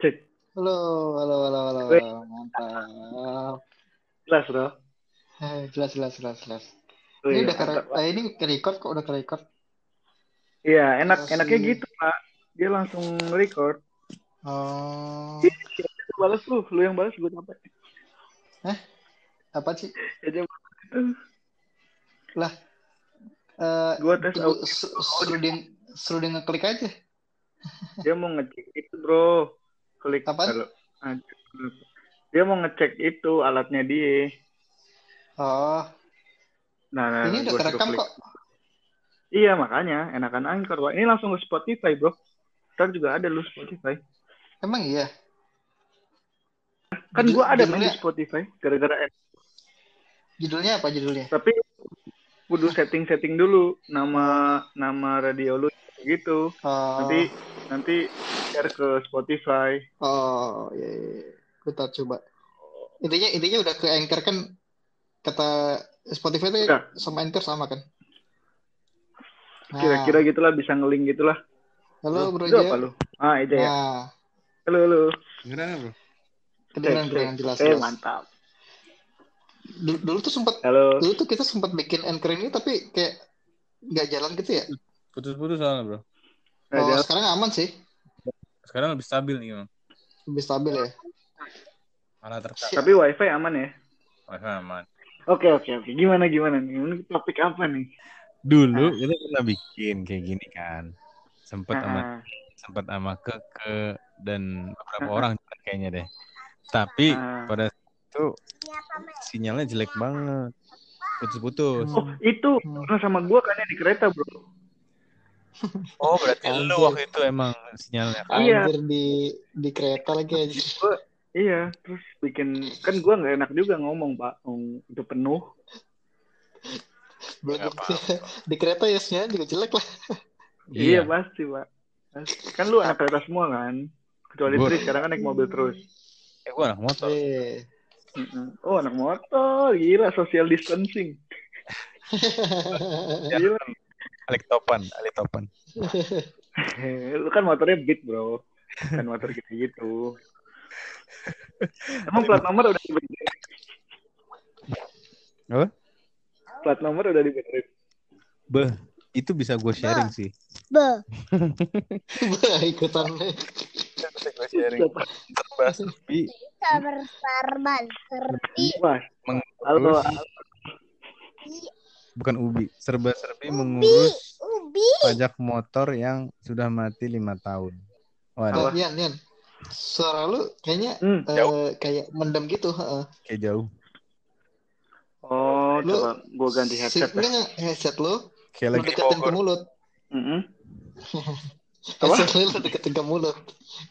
Cek. Halo, halo, halo, halo. Mantap. Jelas, bro. Eh, jelas, jelas, jelas, jelas. Wih, Ini udah ke, mantap, Pak. eh, ini ke record kok udah ke record. Iya, enak Masih- enaknya gitu, Pak. Dia langsung record. Oh, Lu balas lu, lu yang balas gue capek. apa sih? Ya, Lah, eh, Gua tes audio. su- suruh dia, suruh dia ngeklik aja. dia mau ngecek itu, bro. Klik. Aduh. Dia mau ngecek itu alatnya dia. Oh, Nah, nah ini udah gua suruh kerekam kok. Iya, makanya enakan Anchor, Pak. Ini langsung ke Spotify, bro. Ntar juga ada lu Spotify. Emang iya? Kan gua ada main di Spotify gara-gara Judulnya apa judulnya? tapi kudu setting-setting dulu nama nama radio lu gitu. Oh, Nanti nanti share ke Spotify. oh, iya, iya. iya. Gue tak coba. Intinya, intinya udah ke Anchor kan kata Spotify itu Udah. sama Anchor sama kan? Nah, Kira-kira gitulah bisa ngelink gitulah. halo Bro Itu apa lu? Ah, Eja ya. Nah, Halo, halo. Gimana bro? kedengeran bro yang jelas Eh, mantap. Dulu, dulu tuh sempat Halo. dulu tuh kita sempat bikin anchor ini tapi kayak nggak jalan gitu ya. Putus-putus soalnya bro. Nah, Oh, sekarang aman sih, Sekarang lebih stabil nih bang. lebih stabil ya. Malah terkait. Tapi wifi aman ya? Wifi aman. Oke, oke, oke. Gimana, gimana nih? Ini topik apa nih? Dulu kita pernah bikin kayak gini kan. Sempet sama Ah, sempet sama Keke dan beberapa orang juga kayaknya deh. Tapi ah. pada itu sinyalnya jelek banget. Putus-putus. Oh, itu pernah sama gua kan yang di kereta, Bro. Oh berarti lu waktu itu emang sinyalnya kan? Iya. Anjir di di kereta lagi aja. Gua, iya, terus bikin kan gua nggak enak juga ngomong, Pak. Itu penuh. Belum di kereta ya sinyal juga jelek lah. Iya, pasti, Pak. Kan lu anak kereta semua kan? Kecuali Gua- Tri sekarang kan naik mobil terus. Eh gua anak motor. Eh. Oh, anak motor. Gila, social distancing. Gila. Alik topan, alik topan. Eh, Lu kan motornya beat, bro. Kan motor gitu gitu. Emang plat nomor udah dibenerin? Apa? Plat nomor udah dibenerin. Beh, itu bisa gue sharing sih. Bah, ikutan. Gue sharing. Wah, mengurus, halo. bukan ubi, serba serbi ubi, mengurus ubi. pajak motor yang sudah mati lima tahun. Waduh, Oh, Yan, Yan. Suara lu kayaknya Hmm. eh, kayak mendem gitu, heeh. kayak jauh. Oh, Lu- coba gua ganti Si, headset. ya. enggak, headset lu Kayak lagi deketin ke mulut. Mm-mm. Apa? Headset lu lu ke mulut.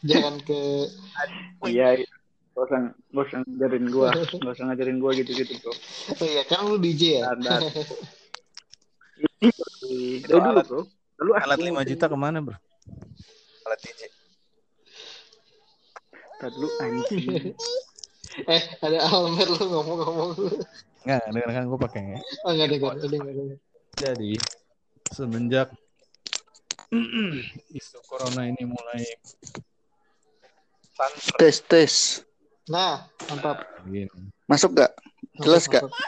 Jangan ke Iya, iya. Gak usah, gak usah ngajarin gua. Gak usah ngajarin gua gitu-gitu, bro. Oh iya, kan lu DJ ya? Standar. Dari dulu, alat- bro. Dulu Alat 5 juta ke mana bro? Alat DJ. Tadi dulu anjing. Eh, ada Almer lu ngomong-ngomong. Enggak, dengan kan gue pakai. Oh, enggak dengar, enggak dengar. Jadi semenjak isu corona ini mulai santer Tes tes. Nah, mantap. gini, Masuk gak? Jelas Masuk, gak? Masuk,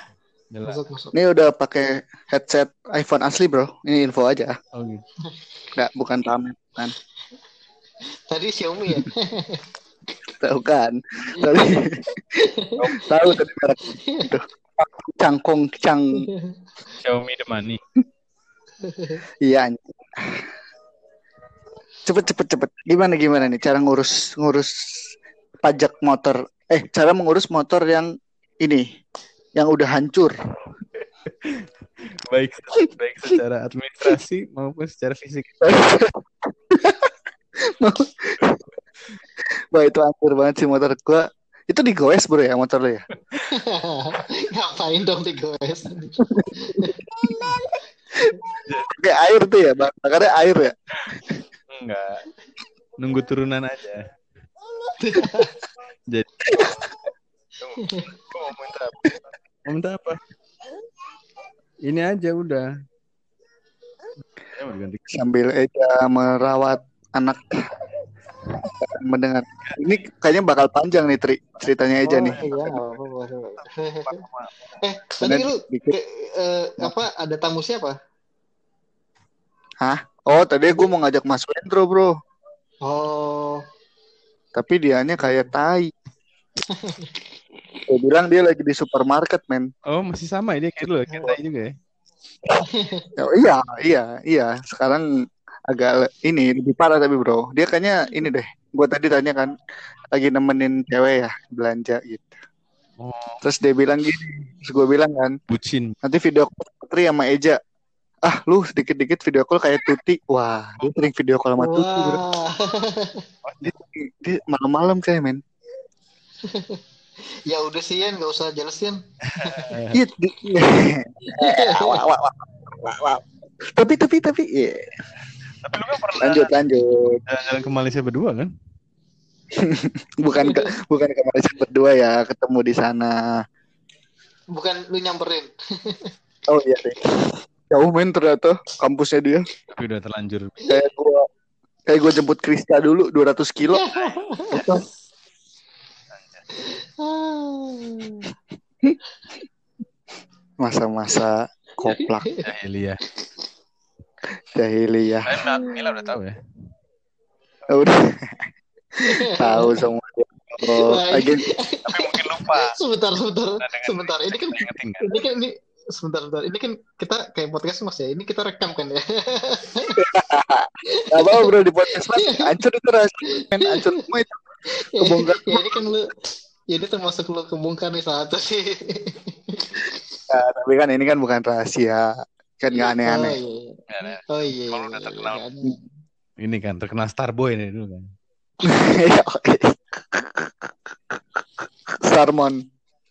jelas. masuk, masuk. Ini udah pakai headset iPhone asli bro. Ini info aja. Oh gitu. Nggak, bukan pamer. Kan. Tadi Xiaomi ya? Tahu kan? Tapi tahu tadi merek itu. Cangkong cang. Xiaomi the money. Iya. Cepet cepet cepet. Gimana gimana nih cara ngurus ngurus pajak motor? Eh, cara mengurus motor yang ini, yang udah hancur. Baik baik secara administrasi maupun secara fisik. Wah itu hancur banget sih motor gua. Itu digoes bro ya motor lo ya? Ngapain dong digores? Kayak air tuh ya, bang. Bakarnya air ya. Enggak. Nunggu turunan aja. Jadi mau minta apa? Mau minta apa? Ini aja udah. Saya mau diganti. sambil Eja merawat anak mendengar. Ini kayaknya bakal panjang nih Tri ceritanya Eja oh, nih. Iya, eh, tadi lu dikit. ke- eh, apa ada tamu siapa? Oh tadi gue mau ngajak Mas Wendro bro, Oh, tapi dianya kayak tai. Gue bilang dia lagi di supermarket men. Oh, masih sama ya dia kayak dulu, kayak tai juga ya. Oh, iya iya iya. Sekarang agak ini lebih parah tapi bro. Dia kayaknya ini deh. Gue tadi tanya kan lagi nemenin cewek ya belanja gitu. Oh, Terus dia bilang gini. Terus gue bilang kan bucin. nanti video call Putri sama Eja. Ah lu sedikit-dikit video call kayak Tuti. Wah dia sering video call sama Tuti bro. wah. Dia, dia malam-malam kayak men. ya udah sih Yan, nggak usah jelas Yan. Iya. Tapi tapi tapi iya. Tapi lu kan pernah lanjut lanjut. jalan-jalan ke Malaysia berdua kan? Bukan ke, bukan ke Malaysia berdua ya ketemu di sana. Bukan lu nyamperin. Oh iya deh. Jauh men ternyata kampusnya dia. Tapi udah terlanjur. Kayak gua kayak gua jemput Krista dulu 200 kilo. Masa-masa koplak Jahiliyah. jahiliyah. Mila udah tahu ya. Udah tahu semua. Oh, Nah, lagi Tapi mungkin lupa. sebentar, sebentar, Nah, sebentar. Ini kan, Ingetin kan? ini kan ini sebentar, sebentar. Ini kan kita kayak podcast mas ya. Ini kita rekam kan ya. apa bro di podcast mas hancur itu rahasia men hancur semua itu Kebongkar. ya ini kan lu, ya ini termasuk lu kebongkar nih satu sih. Nah, tapi kan ini kan bukan rahasia kan nggak aneh-aneh Oh iya. Ya, ya. Oh iya. Kalau iya, udah iya, terkenal. iya, iya. Ini kan terkenal Starboy nih dulu kan.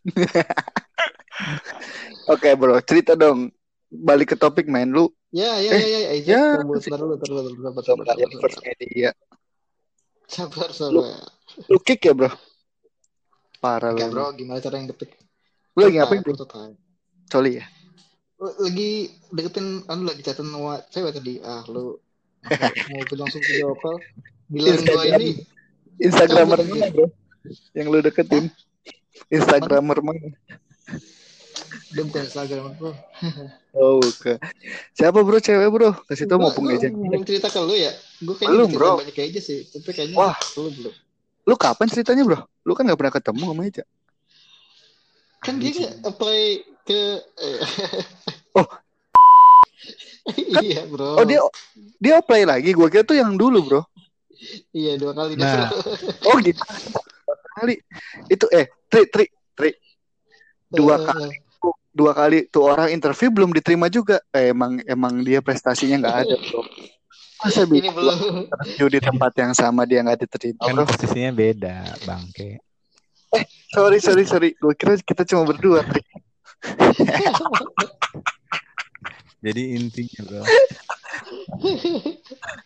Ya, oke. Bro, cerita dong. Balik ke topik main lu. Ya, ya, ya, ya, ya. ya. Tunggu, Bentar dulu, bentar dulu, bentar, bentar, bentar, Coba bentar, first bentar. media. Sabar, sabar. Lu kick ya bro? Parah lu. bro, gimana cara yang detik? Lu lagi ngapain bro? Coli ya? Lagi deketin, anu lagi sama cewek tadi. Ah, lu mau langsung video call? Bilang gua ini Instagramer mana bro? Yang lu deketin? Instagramer mana? Dia bukan Instagram bro. Oh. Siapa bro cewek bro? Kasih tau mau aja. Belum cerita ke lu ya? Gue kayaknya Belum, bro. banyak aja sih. Tapi kayaknya Wah. lu belum. Lu kapan ceritanya bro? Lu kan gak pernah ketemu sama Eja. Kan dia nggak apply ke. eh, Oh. iya bro. Oh dia dia apply lagi. Gua kira tuh yang dulu bro. Iya dua kali Nah. Oh gitu. Kali itu eh tri tri dua kali. dua kali tuh orang interview belum diterima juga. Eh, emang emang dia prestasinya nggak ada bro. Masa Ini bisa belum. interview di tempat yang sama dia nggak diterima Kan bro? posisinya beda, bangke. Sorry sorry sorry. Gue kira kita cuma berdua. Jadi intinya bro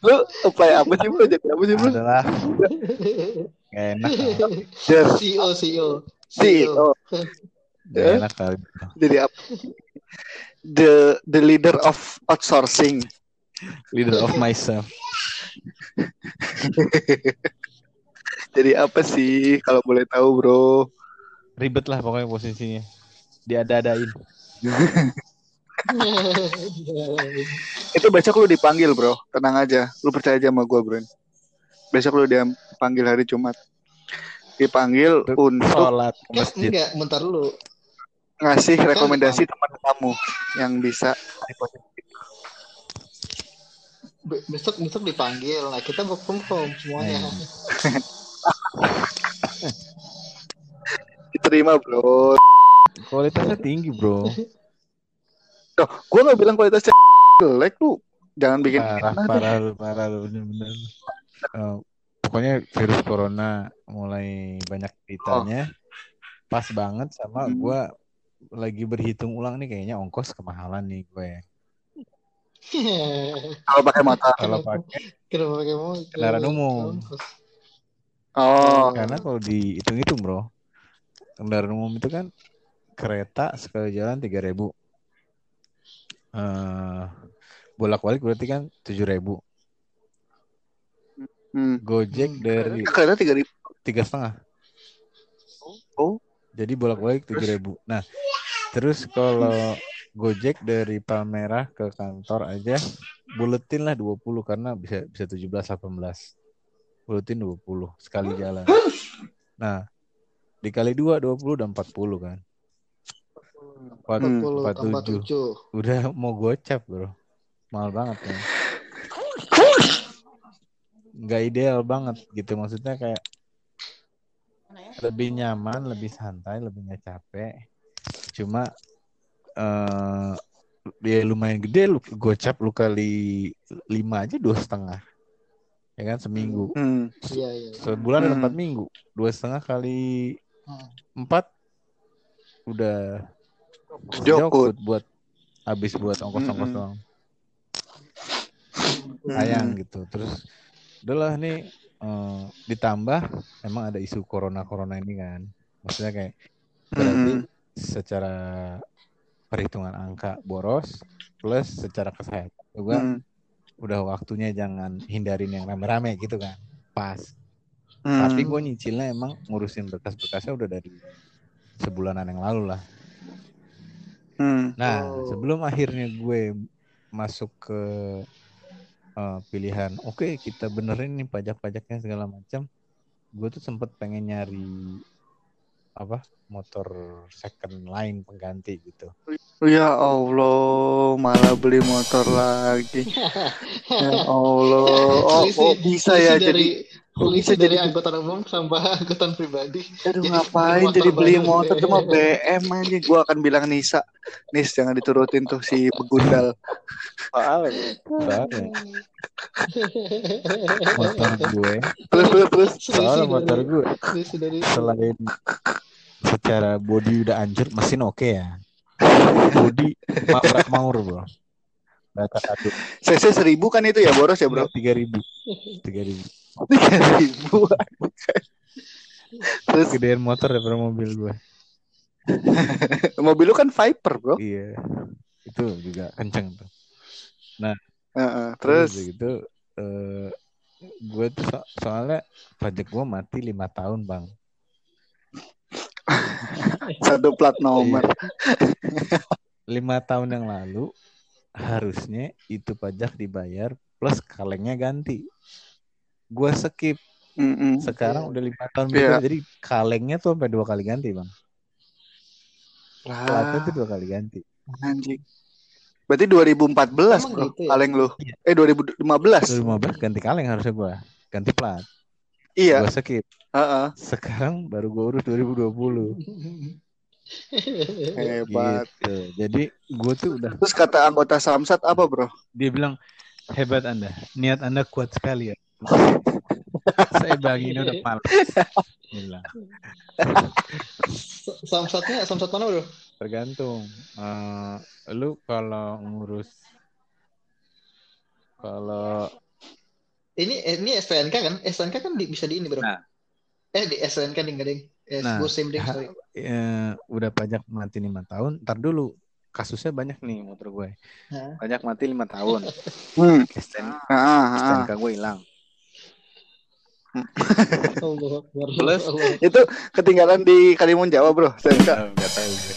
Lu apply apa sih bro? Jadi apa sih bro? adalah gak enak, CEO CEO CEO. Enak kali. Jadi apa? The the leader of outsourcing. Leader of myself. Jadi apa sih kalau boleh tahu bro? Ribet lah pokoknya posisinya. Diada-adain. Itu besok lu dipanggil bro. Tenang aja. Lu percaya aja sama gue bro. Besok lu dia panggil hari Jumat. Dipanggil untuk Sholat ke masjid. enggak, bentar dulu. Ngasih rekomendasi teman kamu yang bisa Be- besok besok dipanggil. Nah, kita work from home semuanya. diterima bro. Kualitasnya tinggi bro. Tuh, gue nggak bilang kualitasnya jelek lu. Jangan bikin Parah, parah, lu, parah, lu, bener-bener. Eh, pokoknya virus corona mulai banyak beritanya. Pas banget sama Hmm. gue lagi berhitung ulang nih kayaknya ongkos kemahalan nih gue. Kalau pakai motor. Kalau pakai Kenapa pakai? Kendaraan umum. Oh, karena kalau dihitung-hitung bro, kendaraan umum itu kan kereta sekali jalan 3000 ribu. Eh bolak-balik berarti kan tujuh ribu. Hmm. Gojek Hmm. dari Kereta tiga ribu. tiga setengah. Oh. Jadi bolak-balik tujuh ribu. Nah, terus kalau Gojek dari Palmerah ke kantor aja buletin lah 20 karena bisa bisa 17 18. Buletin 20 sekali jalan. Nah, dikali dua 20 dan 40 kan. Empat- Hmm. 40 tambah 47. 7. Udah mau gocap, Bro. Mahal banget kan. Nggak ideal banget gitu maksudnya kayak lebih nyaman, lebih santai, lebih nggak capek. Cuma eh dia lumayan gede lu gocap lu kali lima aja dua setengah ya kan seminggu Hmm. Iya, iya. sebulan ada Hmm. empat minggu dua setengah kali Hmm. empat udah Jokut. buat habis buat ongkos-ongkos Mm-mm. doang Hmm. sayang gitu terus udahlah nih eh, ditambah emang ada isu corona corona ini kan maksudnya kayak berarti Mm-mm. Secara perhitungan angka boros plus secara kesehatan juga Hmm. udah waktunya jangan hindarin yang rame-rame gitu kan pas Hmm. tapi gue nyicilnya emang ngurusin berkas-berkasnya udah dari sebulanan yang lalu lah Hmm. nah Oh. sebelum akhirnya gue masuk ke eh, pilihan oke kita benerin nih pajak-pajaknya segala macam gue tuh sempet pengen nyari apa motor second line pengganti gitu Ya Allah, malah beli motor lagi. Ya Allah. Oh, oh bisa ya dari, jadi bisa dari jadi- angkutan umum sampai angkutan pribadi. Aduh Jadi ngapain jadi beli motor itu mah BM aja. Gua akan bilang Nisa, Nis jangan diturutin tuh si begundal. soalnya motor gue Terus terus terus. Selisih motor gue selain secara body udah hancur mesin oke ya. Body mabrak maur bro. Data satu. CC seribu kan itu ya boros ya bro? tiga ribu. Tiga ribu. Tiga ribu. Terus? Gedean motor daripada mobil gue mobil lu kan Viper bro. iya. Itu juga kenceng tuh. Heeh, terus terus? gitu eh, gue tuh so- soalnya pajak gue mati lima tahun bang satu plat nomor. lima tahun yang lalu harusnya itu pajak dibayar plus kalengnya ganti gue skip Mm-mm. sekarang udah lima tahun Iya. berikutnya jadi kalengnya tuh sampai dua kali ganti bang platnya tuh dua kali ganti anjing. Berarti 2014 Emang bro, gitu ya? kaleng lu. Iya. Eh 2015. 2015 ganti kaleng harusnya gue ganti plat Iya, gue skip heeh. sekarang baru gue urus 2020 Hebat. gitu. Jadi gue tuh udah Terus kata anggota Samsat apa bro? dia bilang hebat anda. Niat anda kuat sekali ya. Saya bagi ini udah malas. Samsatnya, samsat mana bro? tergantung. Eh, lu kalau ngurus kalau Ini eh, ini SPNK kan? SPNK kan di- bisa di ini bro. Nah. Eh di SPNK ding ding. Eh, Nah. gue same ding sorry. eh, udah pajak mati lima tahun ntar dulu kasusnya banyak nih motor gue Hah? pajak mati lima tahun Hmm. STN, Ah, ah. STNK gue hilang. Plus. Itu ketinggalan di Kalimun Jawa bro. Saya enggak. Nggak tahu gue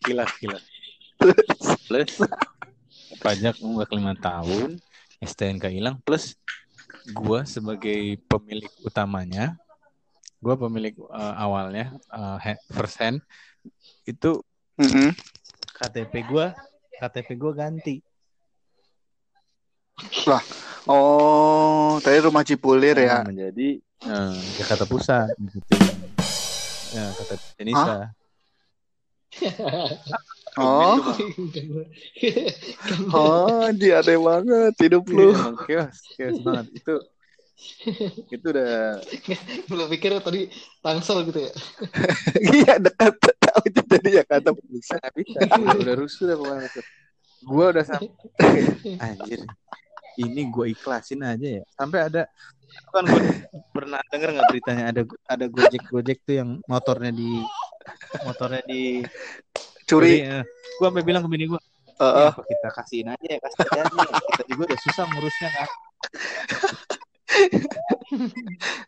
kilas kilas plus pajak nunggak lima tahun STNK hilang. Plus gua sebagai pemilik utamanya gua pemilik eh, awalnya ha- first hand itu Mm-mm. KTP gua KTP gua ganti. Oh, tadi rumah Cipulir ya. Nah, menjadi eh, Jakarta Pusat gitu. Ya KTP Indonesia Oh, oh, dia aneh banget hidup lu. Iya, chaos chaos banget itu itu udah Belum pikir tadi tangsel gitu ya. Iya dekat tahu jadi Jakarta Pusat. nggak bisa. Udah, udah rusuh dah pokoknya itu gue udah sampai anjir. Ini gue ikhlasin aja ya. Sampai ada kan gue pernah denger nggak beritanya? Ada ada gojek gojek tuh yang motornya di motornya di Curi. gue sampai bilang ke bini gue Heeh. apa kita kasihin aja ya kasihannya kita juga udah susah ngurusnya kan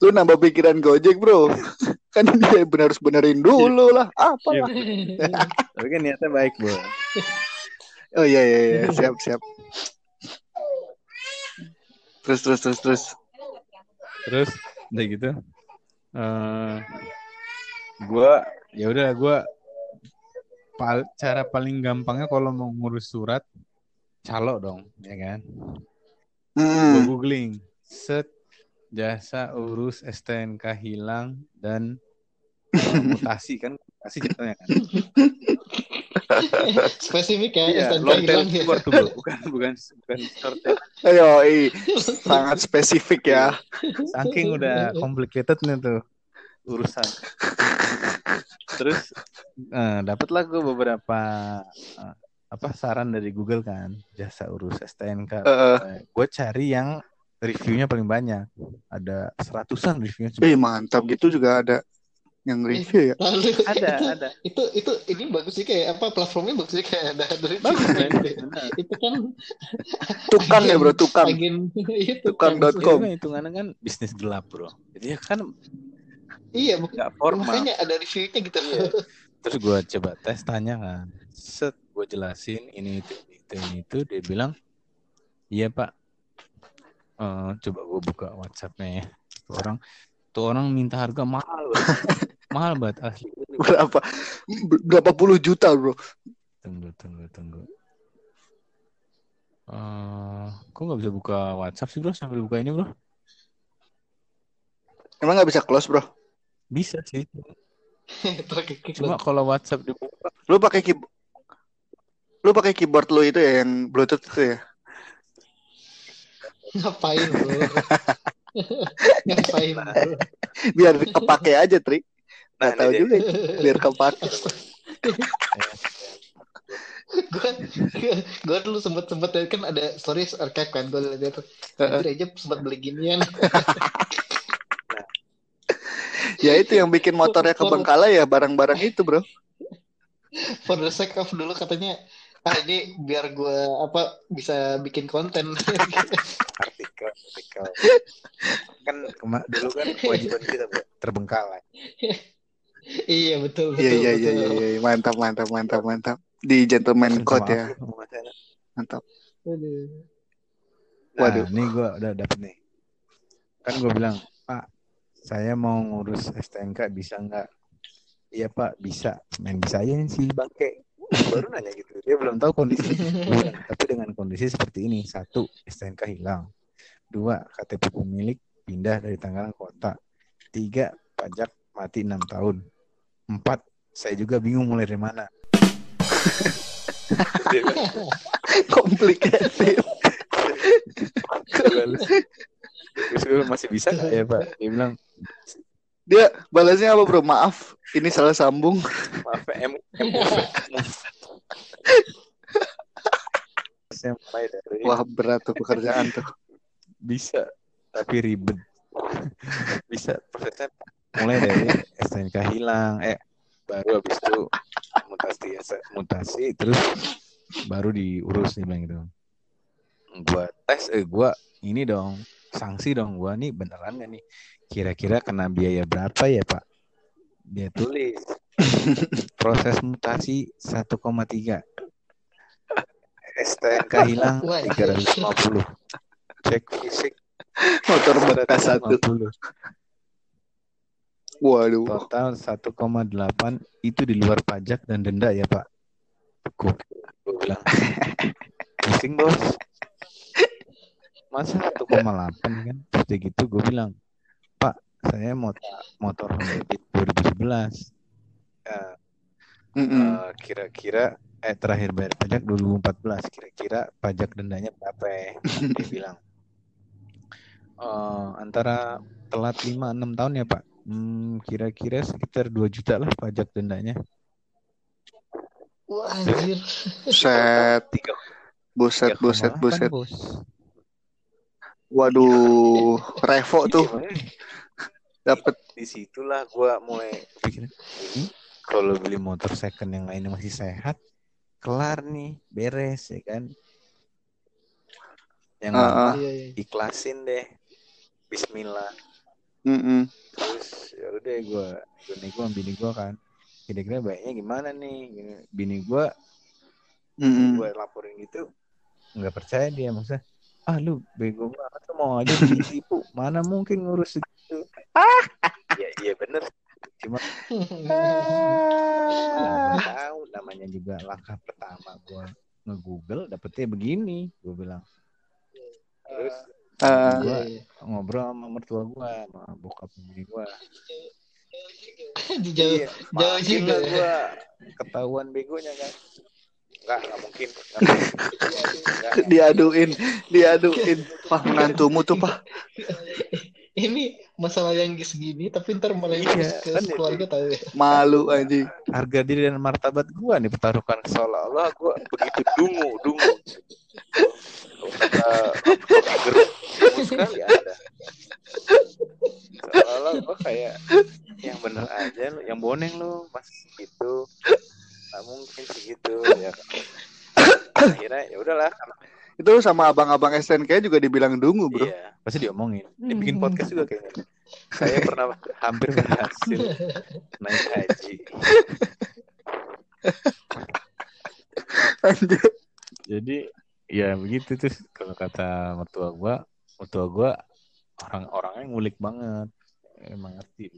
Lu nambah pikiran Gojek, Bro. kan dia bener harus benerin dulu lah. Apa Iya. lah. tapi kan niatnya baik bu Oh iya iya iya, siap siap. Terus terus terus terus. terus udah gitu eh gua ya udah gua pal- cara paling gampangnya kalau mau ngurus surat calo dong ya kan Hmm. googling set jasa urus STNK hilang dan mutasi kan mutasi jatuhnya kan Spesifik ya, iya STNK hilang ya. bukan bukan bukan short tail Ayo, i. sangat spesifik ya. saking udah complicated nih tuh urusan terus eh, dapatlah gue beberapa eh, apa saran dari Google kan jasa urus STNK Heeh. gue cari yang reviewnya paling banyak ada seratusan reviewnya Eh mantap gitu juga ada yang review ya. Lalu ada itu, ada itu itu ini bagus sih kayak apa platformnya bagus sih kayak ada dari bagus Benar. itu kan Tukang ya bro, tukang. agen itu Tukang.com. Itu kan hitungannya kan bisnis gelap bro jadi kan iya nggak formal. makanya ada reviewnya gitu. Iya. terus gue coba tes tanya kan. Set gue jelasin ini itu ini itu ini itu. Dia bilang iya pak. Eh, coba gue buka WhatsAppnya ya. Tuh orang tuh orang minta harga mahal. Mahal banget asli. Berapa? Berapa puluh juta bro? tunggu tunggu tunggu. Eh, kok nggak bisa buka WhatsApp sih bro? Sambil buka ini bro. Emang nggak bisa close bro? Bisa sih cuma kalau WhatsApp dibuka Lu pakai keyboard lu pakai keyboard lu itu ya yang bluetooth itu ya? ngapain bro ngapain bro Biar kepake aja Tri. Nah, Nggak tahu juga. Biar kepake. gue gue dulu sempet sempet kan ada stories archive kan gue lihat tuh. Anjir aja sempat beli ginian Ya itu yang bikin motornya kebengkalai ya barang-barang itu bro. for the sake of dulu katanya ah ini biar gue apa bisa bikin konten artikel artikel kan kema- dulu kan kewajiban kita Bro, terbengkalai iya betul betul Iya iya iya betul. iya iya. mantap mantap mantap mantap. Di gentleman code ya. Mantap. Aduh. Nah, Waduh. ini gue udah dapet nih. Kan gue bilang, saya mau ngurus STNK bisa nggak? Iya Pak, bisa. Main bisa aja sih bangke. Baru nanya gitu. Dia belum tahu kondisi. Bilang, Tapi dengan kondisi seperti ini, satu STNK hilang, dua KTP pemilik pindah dari Tangerang kota, tiga pajak mati enam tahun, empat saya juga bingung mulai dari mana. Complicated. Terus masih bisa nggak ya Pak? Dia bilang Dia balasnya apa bro? Maaf, ini salah sambung. maaf M MUV. Saya mulai dari Wah berat tuh pekerjaan tuh. bisa tapi ribet. bisa prosesnya mulai dari STNK hilang, eh baru habis itu mutasi mutasi terus baru diurus nih bang gitu. Gua tes, eh gua ini dong sanksi dong gua nih beneran gak nih? Kira-kira kena biaya berapa ya Pak? Dia tulis. Proses mutasi 1,3 STNK hilang Wah, 350 cek fisik. Motor bekas satu. 150 Waduh. total 1,8 itu di luar pajak dan denda ya Pak. Bilang. Pusing bos masa 1,8 kan? Terus dia gitu gue bilang Pak saya mau motor Honda Beat 2011 Eh, Mm-mm. Eh, kira-kira eh terakhir bayar pajak 2014 kira-kira pajak dendanya berapa ya? dia bilang. "Eh, antara telat 5-6 tahun ya Pak? Hmm, kira-kira sekitar 2 juta lah pajak dendanya. Wah anjir. Set. Tiga- Buset, buset, 3,8, buset. bos. Waduh, Revo tuh. Iya, dapat di situlah gua mulai pikir kalau beli motor second yang lainnya masih sehat kelar nih beres ya kan? Yang. Iya, iya. ikhlasin deh. Bismillah. Mm-mm. terus ya udah gue nego sama bini gue kan kira-kira baiknya gimana nih? Bini gue Mm-mm. gue laporin gitu nggak percaya dia maksudnya ah lu bego banget lu mau aja ditipu mana mungkin ngurus segitu ya iya bener cuma nggak tahu namanya juga langkah pertama gue nge-google dapetnya begini gue bilang terus Ah, gue Iya, iya. ngobrol sama mertua gue sama bokap bini gue Jauh, Iya, jauh juga ya. gua ketahuan begonya kan. Enggak, enggak mungkin. Diaduin, diaduin. Pak menantumu tuh pak. Ini masalah yang segini, tapi ntar malah Iya, ke kan keluarga tahu ya. Malu anjing. Harga diri dan martabat gua nih pertaruhkan seolah-olah gua begitu dungu, dungu. Dungu sekali ada. Seolah-olah gua kayak yang bener aja lu, yang boneng lu mas gitu. Nggak mungkin segitu ya. Akhirnya ya udahlah Itu sama abang-abang SNK juga dibilang dungu bro. Iya, pasti diomongin. Dia bikin podcast juga kayaknya. Saya pernah hampir berhasil naik haji. Anjir. Jadi ya begitu terus kalau kata mertua gua, mertua gua orang-orangnya ngulik banget. Emang ngerti.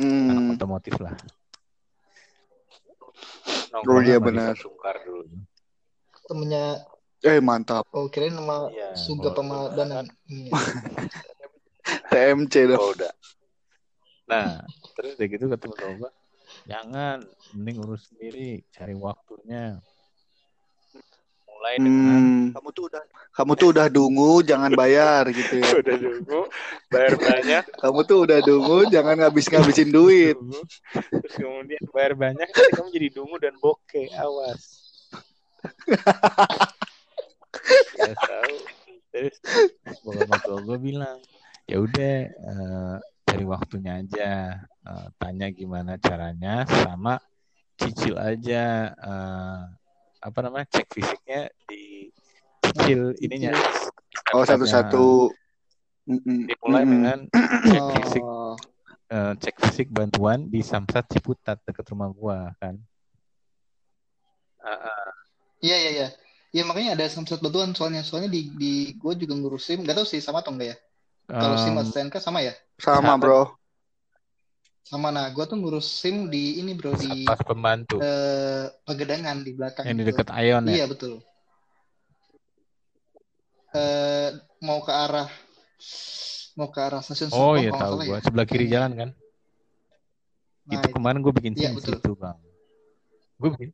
Anak Hmm. otomotif lah. Oh, iya, sama benar. Sungkar dulu. Temennya, Eh mantap. oh kirain nama Iya, Suga kalau- Pemadanan. Iya. TMC dong. Oh, udah. Nah, terus udah gitu mertua gua, jangan, mending urus sendiri, cari waktunya. Mulai dengan Hmm. Kamu tuh udah, kamu tuh udah dungu, jangan bayar gitu ya. udah dulu bayar banyak Kamu tuh udah dungu, jangan ngabis-ngabisin duit. Dungu. terus kemudian bayar banyak nanti kamu jadi dungu dan bokeh awas Gak tahu terus gue bilang ya udah eh, cari waktunya aja Eh, tanya gimana caranya sama cicil aja eh, apa namanya cek fisiknya di cicil ininya Oh satu-satu. Dimulai dengan cek fisik Oh, eh, cek fisik bantuan di Samsat Ciputat dekat rumah gua kan. Iya iya iya. Ya makanya ada samsat bantuan soalnya soalnya di di gue juga ngurusin nggak tahu sih sama atau enggak ya. Kalau SIM Em, atau STNK sama ya? Sama bro. Sama nah gue tuh ngurus SIM di ini bro di Satpas pembantu eh, Pegedangan di belakang yang di dekat Ayon ya. Iya betul. Eh mau ke arah mau ke arah stasiun Oh iya tahu gua ya. sebelah kiri jalan kan. Nah, itu itu. kemarin gua bikin Iya, SIM betul. situ bang. Gua bikin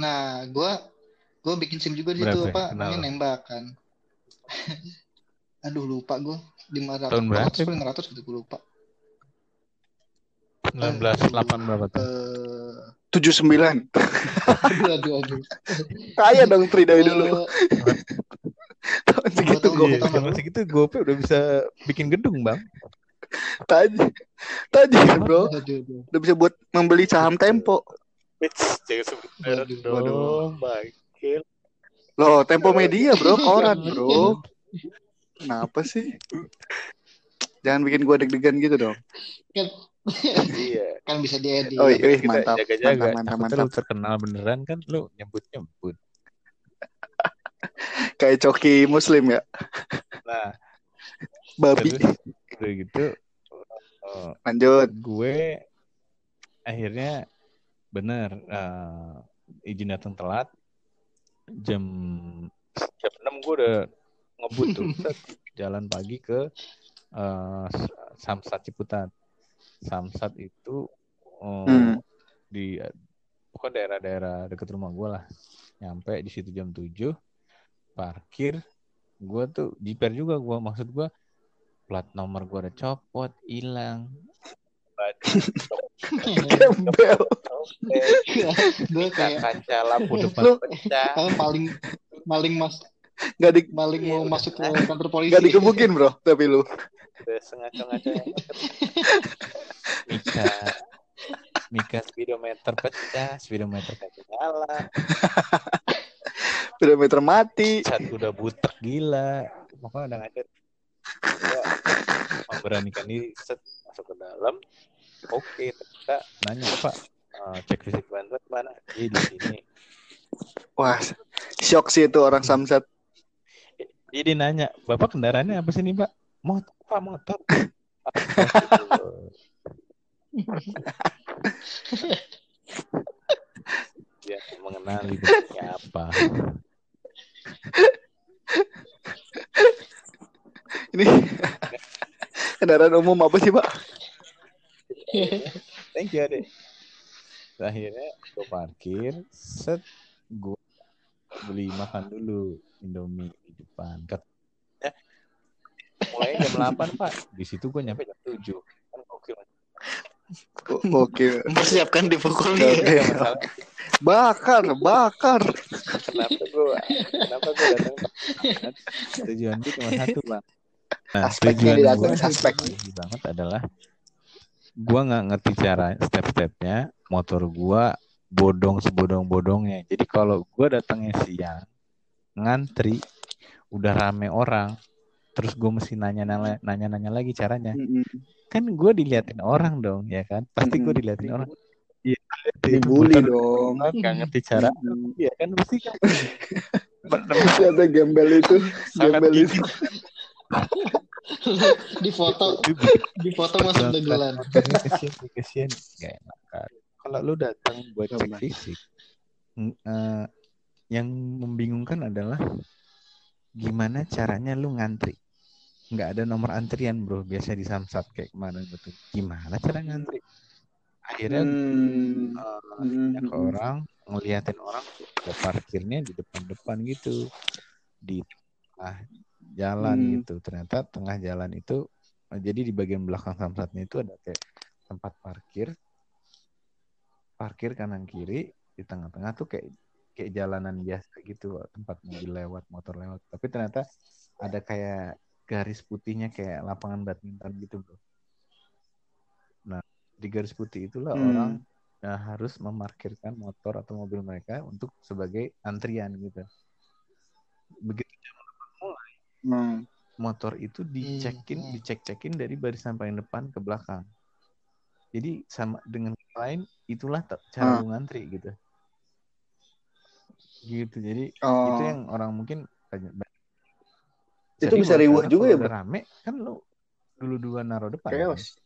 Nah, gue gue bikin SIM juga di situ ya? apa namanya nembak kan. Aduh lupa gue lima ratus Tahun berapa? ratus lima ratus gitu gue lupa. 19 8 berapa tuh? Eh, Tujuh sembilan. aduh aduh aduh. Kaya dong Tri dari dulu. Eh, Tahun segitu gue. gua Iya, zaman segitu GoPay udah bisa bikin gedung bang. Tajir. Tajir bro. aduh, aduh. Udah bisa buat membeli saham Tempo. Jangan sebut merek dong. Loh Tempo Media bro. Koran bro. Kenapa sih? Jangan bikin gue deg-degan gitu dong. Iya. Kan bisa diedit. Oh iya Kita mantap. jaga-jaga. Mantap mantap mantap. lu terkenal beneran kan lu nyebut-nyebut. Kayak coki muslim ya. Nah, Babi. terus udah gitu eh, Lanjut. gue akhirnya bener eh, izin datang telat jam jam 6 gue udah ngebut tuh jalan pagi ke eh, Samsat Ciputat Samsat itu eh, Hmm. di pokoknya daerah-daerah dekat rumah gue lah nyampe di situ jam 7 parkir gue tuh jiper juga gue maksud gue plat nomor gue udah copot hilang Gembel. gue kayak kaca lampu depan pecah paling maling mas Gak di maling Iya, mau udah. masuk ke kantor polisi. gak dikebukin bro. Tapi lu. udah sengaja-ngaca Mika Mika speedometer pecah, speedometer kagak nyala, Speedometer mati. cat udah butek gila. Pokoknya udah ngajet. Gua memberanikan diri set masuk ke dalam. Oke, ternyata nanya Pak, eh, cek fisik bantuan mana? Iya di sini. Wah, shock sih itu orang Samsat. Jadi nanya, Bapak kendaraannya apa sih nih Pak? Motor, Pak, motor. Dia mengenali bentuknya apa. Ini kendaraan umum apa sih, Pak? Thank you, Adek. Akhirnya gue parkir, set gue beli makan dulu Indomie di depan. Mulai jam 8 Pak. Di situ gue nyampe jam 7. Oke. Mempersiapkan dipukul oke. Masalah Bakar, bakar. kenapa gue kenapa gue datang? Tujuan gue cuma satu Bang. Nah, Aspeknya tujuan didatang, gue aspek. banget adalah gua nggak ngerti cara step-stepnya motor gua bodong sebodong-bodongnya jadi kalau gua datangnya siang ngantri udah rame orang terus gue mesti nanya-nanya nanya-nanya lagi caranya. Mm-mm. kan gue diliatin orang dong ya kan? Pasti gue diliatin orang. Iya Dibully dong. nggak ngerti cara. Mm-mm. ya kan pasti kan. Ada gembel itu, gembel itu. di foto di foto masuk Motornya kesian, kesian. Gak enak kan. Kalau lu datang buat cek fisik, eh, yang membingungkan adalah gimana caranya lu ngantri. Nggak ada nomor antrian bro, biasa di samsat kayak kemarin betul. Gimana cara ngantri? Akhirnya Hmm. eh, Hmm. ke orang ngeliatin orang ke parkirnya di depan-depan gitu di tengah jalan Hmm. gitu ternyata tengah jalan itu jadi di bagian belakang samsatnya itu ada kayak tempat parkir parkir kanan kiri di tengah-tengah tuh kayak kayak jalanan biasa gitu tempat mobil lewat motor lewat tapi ternyata ada kayak garis putihnya kayak lapangan badminton gitu bro nah di garis putih itulah Hmm. orang Nah, harus memarkirkan motor atau mobil mereka untuk sebagai antrian gitu. Begitu jam 8 mulai, Hmm. motor itu dicekin, Hmm. dicek-cekin dari barisan paling depan ke belakang. Jadi sama dengan lain itulah cara lu ngantri gitu. Gitu. Jadi Oh. itu yang orang mungkin banyak Itu Jadi bisa sekarang juga ya, Bro? rame kan lu dulu-duluan naruh depan. kan? Chaos.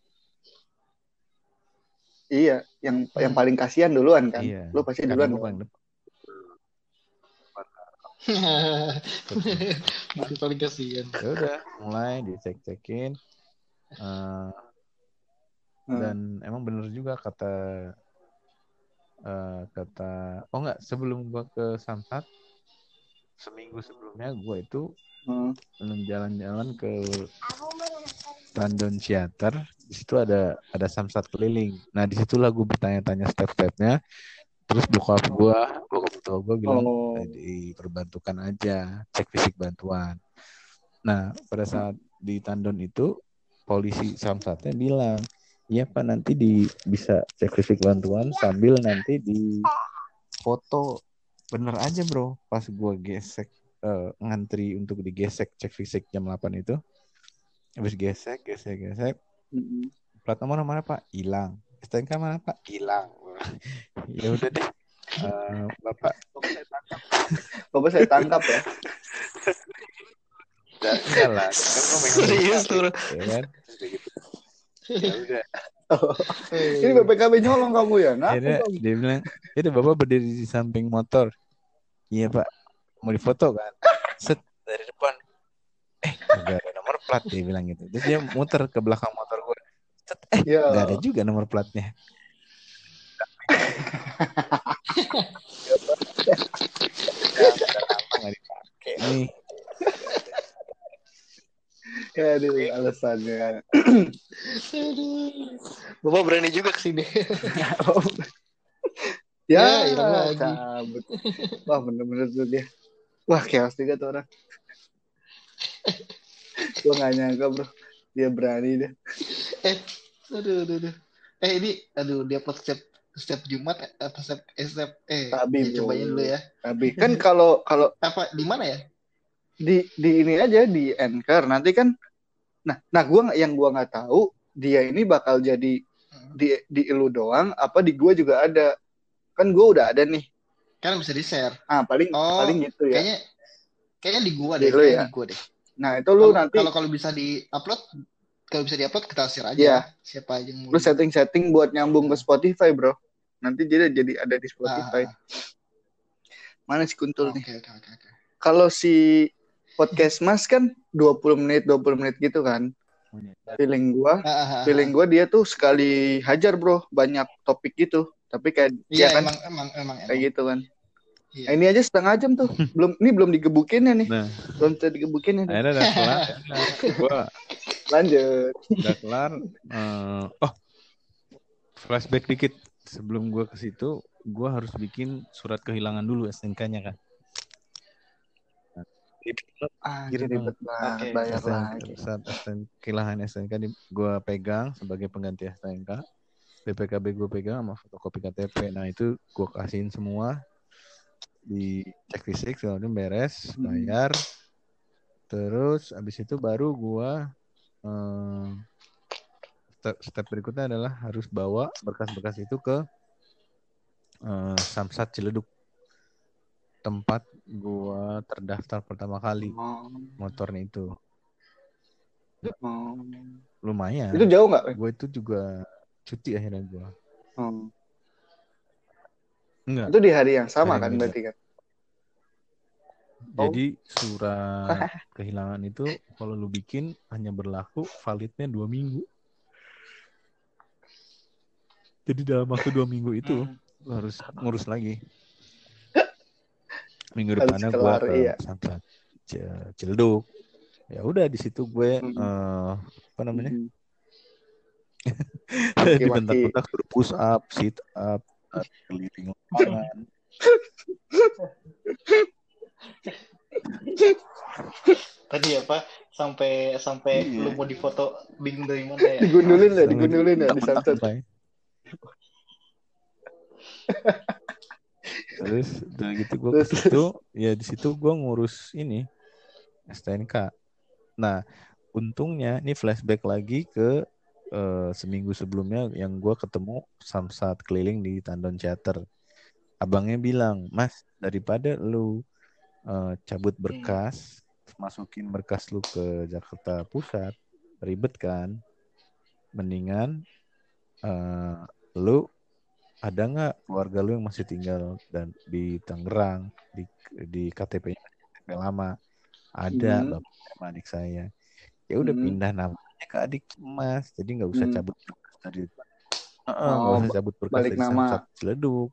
Iya, yang yang paling kasihan duluan kan. Iya. Lu pasti duluan. dong. paling depan. Jadi paling kasihan. ya udah mulai dicek-cekin Eh, Hmm. dan emang bener juga kata eh, kata oh enggak sebelum gua ke Samsat seminggu sebelumnya gua itu Hmm. jalan-jalan ke. London Theater di situ ada ada samsat keliling nah di situlah gue bertanya-tanya step-stepnya terus bokap gua bokap tua gua bilang Oh. "Eh, diperbantukan aja cek fisik bantuan nah pada saat di Tandon itu polisi samsatnya bilang iya pak. Nanti di bisa cek fisik bantuan sambil nanti di foto. Bener aja bro. Pas gua gesek eh, ngantri untuk digesek cek fisik jam 8 itu. Habis gesek gesek gesek. Mm-mm. plat nomor mana pak? Hilang. STNK mana pak? Hilang ya udah deh. Eh, bapak. Bapak saya tangkap. Ya. udah enggak lah. Kan gua pengen Serius tuh. ya kan? Terus kayak gitu. Ya udah. Ini BPKB nyolong kamu ya? Ngaku akhirnya kamu. dia bilang udah bapak berdiri di samping motor. Iya pak. Mau difoto kan? Set dari depan. Eh gak ada nomor plat dia bilang gitu. Terus dia muter ke belakang motor gue set eh Ya. gak ada juga nomor platnya. Ya, udah lama gak dipakai nih Ya, aduh, alasannya. Aduh. Bapak berani juga ke sini. ya, Ya, lagi. cabut. Wah, bener-bener tuh dia. Wah, chaos juga tuh orang. Gue gak nyangka, bro. Dia berani deh. eh, aduh, aduh, aduh. Eh ini, aduh, dia podcast setiap Jumat atau setiap, eh, setiap eh Tapi, ya, cobain dulu ya. Tapi kan kalau kalau Apa di mana ya? Di di ini aja di anchor nanti kan nah nah gua yang gua nggak tahu dia ini bakal jadi Hmm. di di lu doang apa di gua juga ada kan gua udah ada nih Kan bisa di-share. ah paling Oh, paling gitu ya Kayaknya kayaknya di gua Di deh, lu kayaknya ya? di gua deh. nah itu lu Kalau nanti kalau kalau bisa di-upload kalau bisa di-upload kita share aja. Iya. Siapa aja yang lu setting setting buat nyambung ke Spotify bro nanti jadi jadi ada di Spotify Ah, mana si kuntul Oke, nih oke, oke, oke. kalau si podcast mas kan 20 menit 20 menit gitu kan feeling gua Ah, ah, ah. feeling gua dia tuh sekali hajar bro banyak topik gitu tapi kayak Iya, dia kan emang emang emang kayak emang. gitu kan Iya. Nah, ini aja setengah jam tuh belum ini belum digebukinnya nih Nah, belum bisa digebukinnya nih. akhirnya udah kelar. Nah, gua lanjut udah kelar. Eh, oh, flashback dikit. Sebelum gua ke situ, gua harus bikin surat kehilangan dulu SNK-nya kan. Nah, ah Gitu ribet banget Oke. bayar SN, lagi saat SN, SNK di, gua pegang sebagai pengganti SNK. BPKB gue pegang sama fotokopi KTP. Nah itu gua kasihin semua di cek fisik macam beres, Hmm. bayar. Terus abis itu baru gua eh, step, step berikutnya adalah harus bawa berkas-berkas itu ke eh, Samsat Ciledug tempat gua terdaftar pertama kali oh, motornya itu. Oh. lumayan. Itu jauh nggak gue itu juga cuti akhirnya gue oh. enggak. Itu di hari yang sama Hari kan berarti kan? Jadi surat kehilangan itu kalau lu bikin hanya berlaku validnya dua minggu. Jadi dalam waktu dua minggu itu Hmm. lu harus ngurus lagi minggu Harus depannya gue ke iya. Samsat C- Ciledug ya udah di situ gue Hmm. eh, apa namanya Hmm. di Maki-maki. bentak-bentak suruh push up sit up keliling lapangan Tadi apa? Sampai sampai Iya. lu mau difoto bingung dari mana ya? digundulin ya digundulin ya di Bay. Terus udah gitu gue Terus, ke situ ya di situ gue ngurus ini STNK nah untungnya ini flashback lagi ke eh, seminggu sebelumnya yang gue ketemu samsat keliling di Tandon Theater. Abangnya bilang mas daripada lu eh, cabut berkas masukin berkas lu ke Jakarta Pusat ribet kan? Mendingan eh, lu ada nggak keluarga lu yang masih tinggal dan di Tangerang di di KTP-nya KTP lama ada Hmm. bapak sama adik saya ya udah Hmm. pindah namanya ke adik mas jadi nggak usah Hmm. cabut berkas dari Heeh, nggak Oh, usah cabut berkas balik dari nama. Samsat Ciledug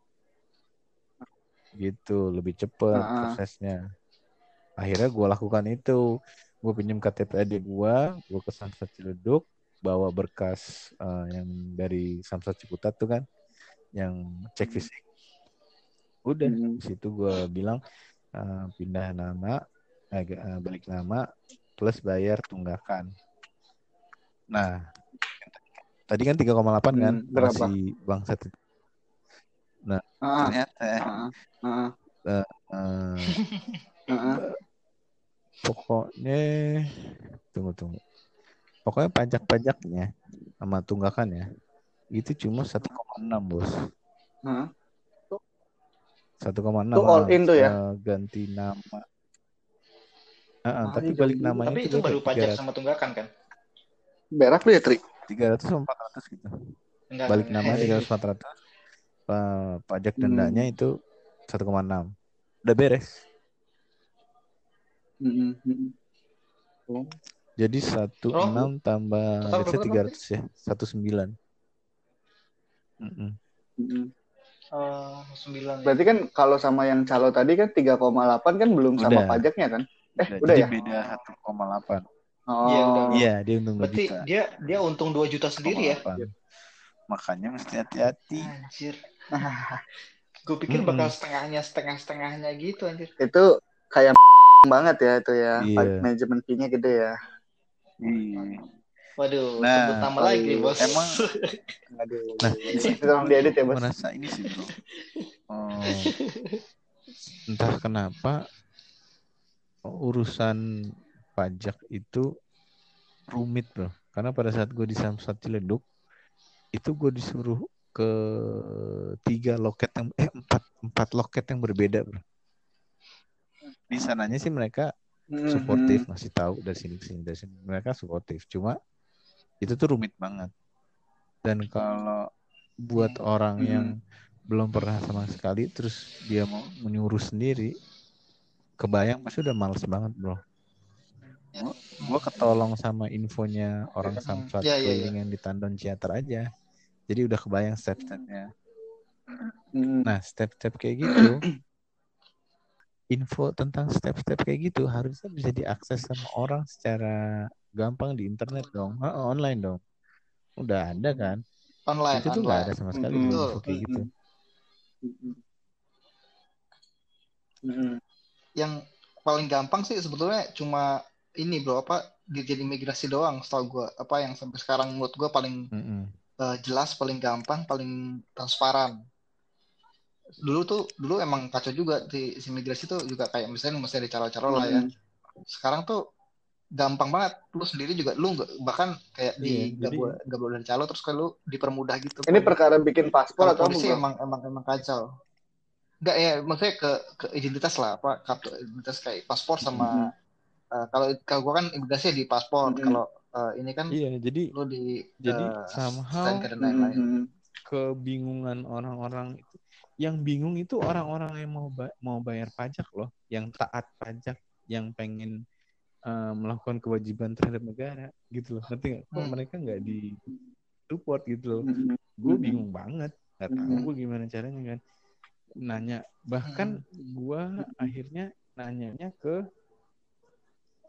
gitu lebih cepet Ah, ah. prosesnya akhirnya gue lakukan itu gue pinjam KTP adik gue gue ke Samsat Ciledug bawa berkas eh, yang dari Samsat Ciputat tuh kan yang cek fisik udah Hmm. di situ gue bilang eh, pindah nama agak eh, balik nama plus bayar tunggakan nah tadi kan 3,8 kan Hmm, berapa? masih bangsat itu. Ah, ternyata ah, ah, eh, ah, ah. pokoknya tunggu tunggu pokoknya pajak-pajaknya sama tunggakannya itu cuma 1,6 bos Ah. 1,6 Itu all in tuh ya? ganti nama ah, Ah, tapi ini balik juga. namanya Tapi itu baru pajak 300 sama tunggakan kan? berak lu ya Tri 300 sama 400 gitu Enggak. balik enggak. nama 300 400 Pa- pajak Hmm. dendanya itu 1,6 udah beres Hmm, hmm. Oh. jadi 16 Oh. tambah berapa 300 ya 19 Hmm. Oh, sembilan. ya. Berarti kan kalau sama yang calo tadi kan 3,8 kan belum sama Udah. pajaknya kan? Eh, Udah, udah jadi ya? beda 1,8 Oh. Iya, iya dia untung 2 Berarti juta dia dia untung 2 juta sendiri ya? 1,8. makanya mesti hati-hati Anjir. Gue pikir bakal setengahnya setengah-setengahnya gitu anjir. Itu kayak banget ya itu ya. Iya. Manajemen fee-nya gede ya. Iya. Waduh, Nah, sebut nama paling- lagi bos. emang aduh. Nah, Itu tolong diedit ya, Bos. merasa ini sih bro. Oh, entah kenapa urusan pajak itu rumit bro. Karena pada saat gue di Samsat Ciledug itu gue disuruh ke tiga loket yang eh empat empat loket yang berbeda bro. Di sananya sih mereka Hmm, suportif masih tahu dari sini ke sini dari sini. Mereka suportif. Cuma itu tuh rumit banget dan kalau buat orang Hmm. yang belum pernah sama sekali terus dia mau menyuruh sendiri kebayang pasti udah males banget bro gua, gua ketolong sama infonya orang Hmm. samsat Ya, ya, ya. keliling yang di Tandon Ciater aja jadi udah kebayang step-stepnya Hmm. Nah, step-step kayak gitu, info tentang step-step kayak gitu harusnya bisa diakses sama orang secara gampang di internet dong, Ah, online dong. Udah ada kan? Online, Itu tuh nggak ada sama sekali info Betul. kayak gitu. Hmm. Hmm. Yang paling gampang sih sebetulnya cuma ini bro apa dirjen imigrasi doang setahu gue apa yang sampai sekarang menurut gue paling Mm-mm. eh, jelas paling gampang paling transparan dulu tuh dulu emang kacau juga di si imigrasi tuh juga kayak misalnya mesti ada calo-calo lah ya Hmm. sekarang tuh gampang banget. Lu sendiri juga lu nggak- bahkan kayak Iya, di nggak jadi- boleh nggak boleh calo terus kalau dipermudah gitu. Ini perkara bikin paspor atau apa, polisi emang emang emang kacau. Nggak ya maksudnya ke ke identitas lah apa kartu identitas kayak paspor sama eh, kalau kalau gua kan imigrasi di paspor Mhm. kalau eh, ini kan Iya, jadi lu di Jadi eh, somehow dan lain-lain. Hmm. kebingungan orang-orang itu yang bingung itu orang-orang yang mau ba- mau bayar pajak loh, yang taat pajak, yang pengen eh, melakukan kewajiban terhadap negara gitu loh. Ngerti nggak? Kok Hmm. mereka nggak di support gitu loh. Hmm. gue Mhm. bingung banget nggak tahu gue gimana caranya kan nanya bahkan gue akhirnya nanyanya ke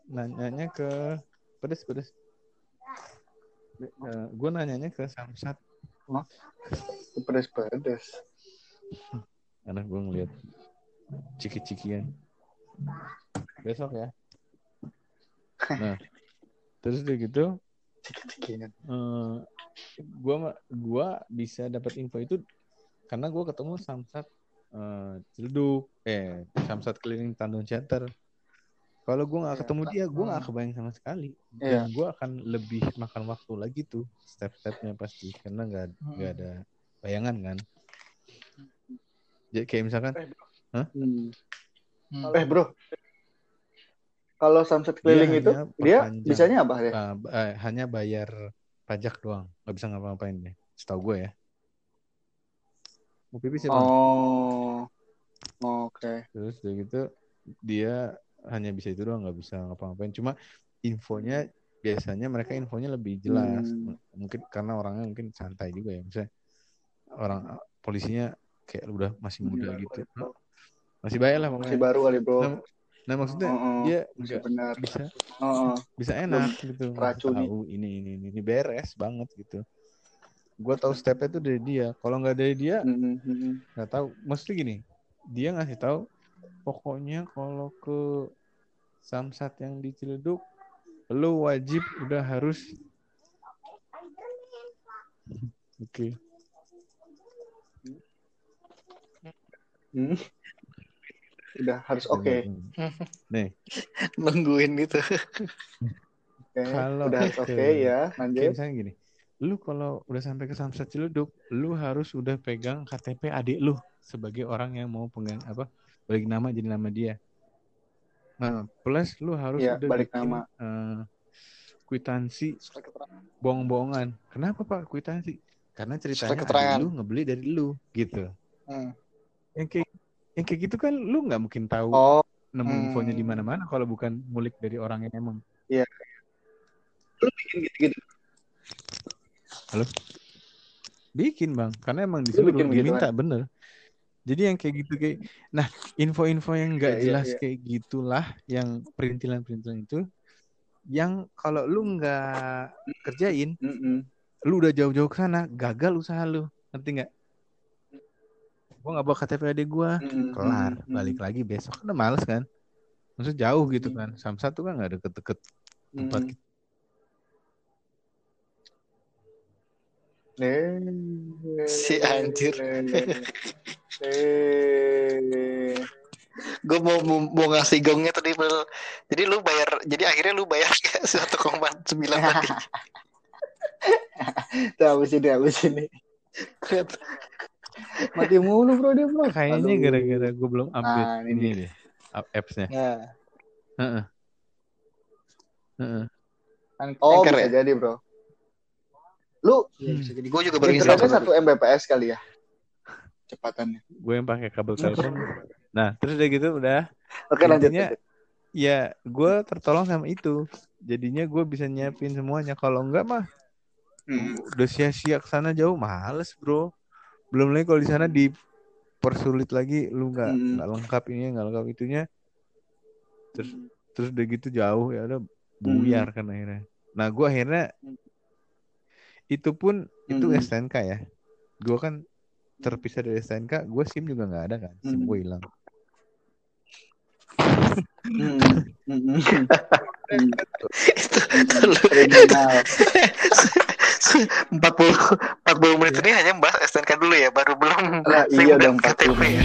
nanyanya ke pedes pedes gue nanyanya ke samsat Pedes-pedes. karena gue ngeliat ciki-cikian besok ya nah terus udah gitu Ciki-cikian. eh gua gua bisa dapat info itu karena gua ketemu Samsat eh Ciledug eh Samsat keliling Tandon Theater. Kalau gua nggak Iya, ketemu dia, gua nggak hmm. kebayang sama sekali. Iya. Dan gua akan lebih makan waktu lagi tuh step-stepnya pasti karena nggak nggak ada bayangan kan. Jadi kayak misalkan Hmm. Hmm. Eh, Bro. Kalau Samsat keliling Dia itu, dia bisanya apa ya? eh, eh, hanya bayar pajak doang, nggak bisa ngapa-ngapain deh. Setahu gue ya. Mau pipis ya? Oh. Oke. Terus udah gitu dia hanya bisa itu doang nggak bisa ngapa-ngapain. Cuma infonya biasanya mereka infonya lebih jelas. Hmm. Mungkin karena orangnya mungkin santai juga ya. Misalnya orang polisinya kayak udah masih muda gitu. Masih bayar lah Masih baru kali, Bro. Nah, nah maksudnya Oh, oh. dia nggak benar. bisa Oh, oh. bisa enak gitu. Tahu ini ini ini ini beres banget gitu. Gue tahu stepnya itu dari dia. Kalau nggak dari dia Hmm, hmm, hmm. nggak tahu mesti gini dia ngasih tahu pokoknya kalau ke samsat yang di Ciledug lu wajib udah harus oke Hmm. Udah harus oke. nih nungguin gitu Oke. Kalau Udah harus oke ke- ya. kayak Lanjut. misalnya gini lu kalau udah sampai ke samsat Ciledug lu harus udah pegang KTP adik lu sebagai orang yang mau pegang apa balik nama jadi nama dia nah plus lu harus Iya, udah balik bikin, nama. eh, kwitansi bohong-bohongan. Kenapa Pak kwitansi? Karena ceritanya lu ngebeli dari lu gitu. Hmm. Yang kayak yang kayak gitu kan lu nggak mungkin tahu Oh, nemu Hmm. infonya di mana-mana kalau bukan ngulik dari orang yang emang. lu bikin gitu-gitu. Bikin bang, karena emang disuruh bikin begitu, diminta bener. Jadi yang kayak gitu kayak, nah info-info yang nggak Iya, iya, jelas iya. kayak gitulah, yang perintilan-perintilan itu, yang kalau lu nggak kerjain, Mm-mm. lu udah jauh-jauh ke sana, gagal usaha lu, ngerti nggak? Gua nggak bawa KTP adik gua, Mm-mm. kelar, Mm-mm. balik lagi besok kan udah males kan? Maksudnya jauh gitu Hmm. kan, Samsat tuh kan nggak deket-deket tempat Mm-mm. Eh, Si anjir. Eh, Gue mau, mau mau ngasih gongnya tadi Bel. Jadi lu bayar jadi akhirnya lu bayar 1,9 tadi. Tuh habis ini habis ini. Mati mulu bro dia bro. Kayaknya gara-gara gue belum update Nah, ini ini deh. up- Apps-nya. Ya. Heeh. Heeh. An- Oh Anchor bisa ya? jadi bro. Lu Iya, bisa jadi. Gue juga baru internetnya install. satu Mbps kali ya? Cepatannya. Gue yang pakai kabel telepon. Nah, terus udah gitu udah Oke lanjut. Intinya- lanjut. ya gue tertolong sama itu. Jadinya gue bisa nyiapin semuanya. Kalau enggak mah Hmm. udah sia-sia ke sana jauh males bro. Belum lagi kalau di sana dipersulit lagi lu nggak Hmm. nggak lengkap ini nggak lengkap itunya. Terus terus udah gitu jauh ya udah buyar kan akhirnya. Nah gue akhirnya itu pun itu Hmm. STNK ya. Gue kan terpisah dari STNK, gue SIM juga nggak ada kan, SIM Hmm. gue hilang. Hmm. Hmm. Itu. 40 40 menit ini hanya membahas STNK dulu ya, baru belum SIM iya dong, 40 KTP ya.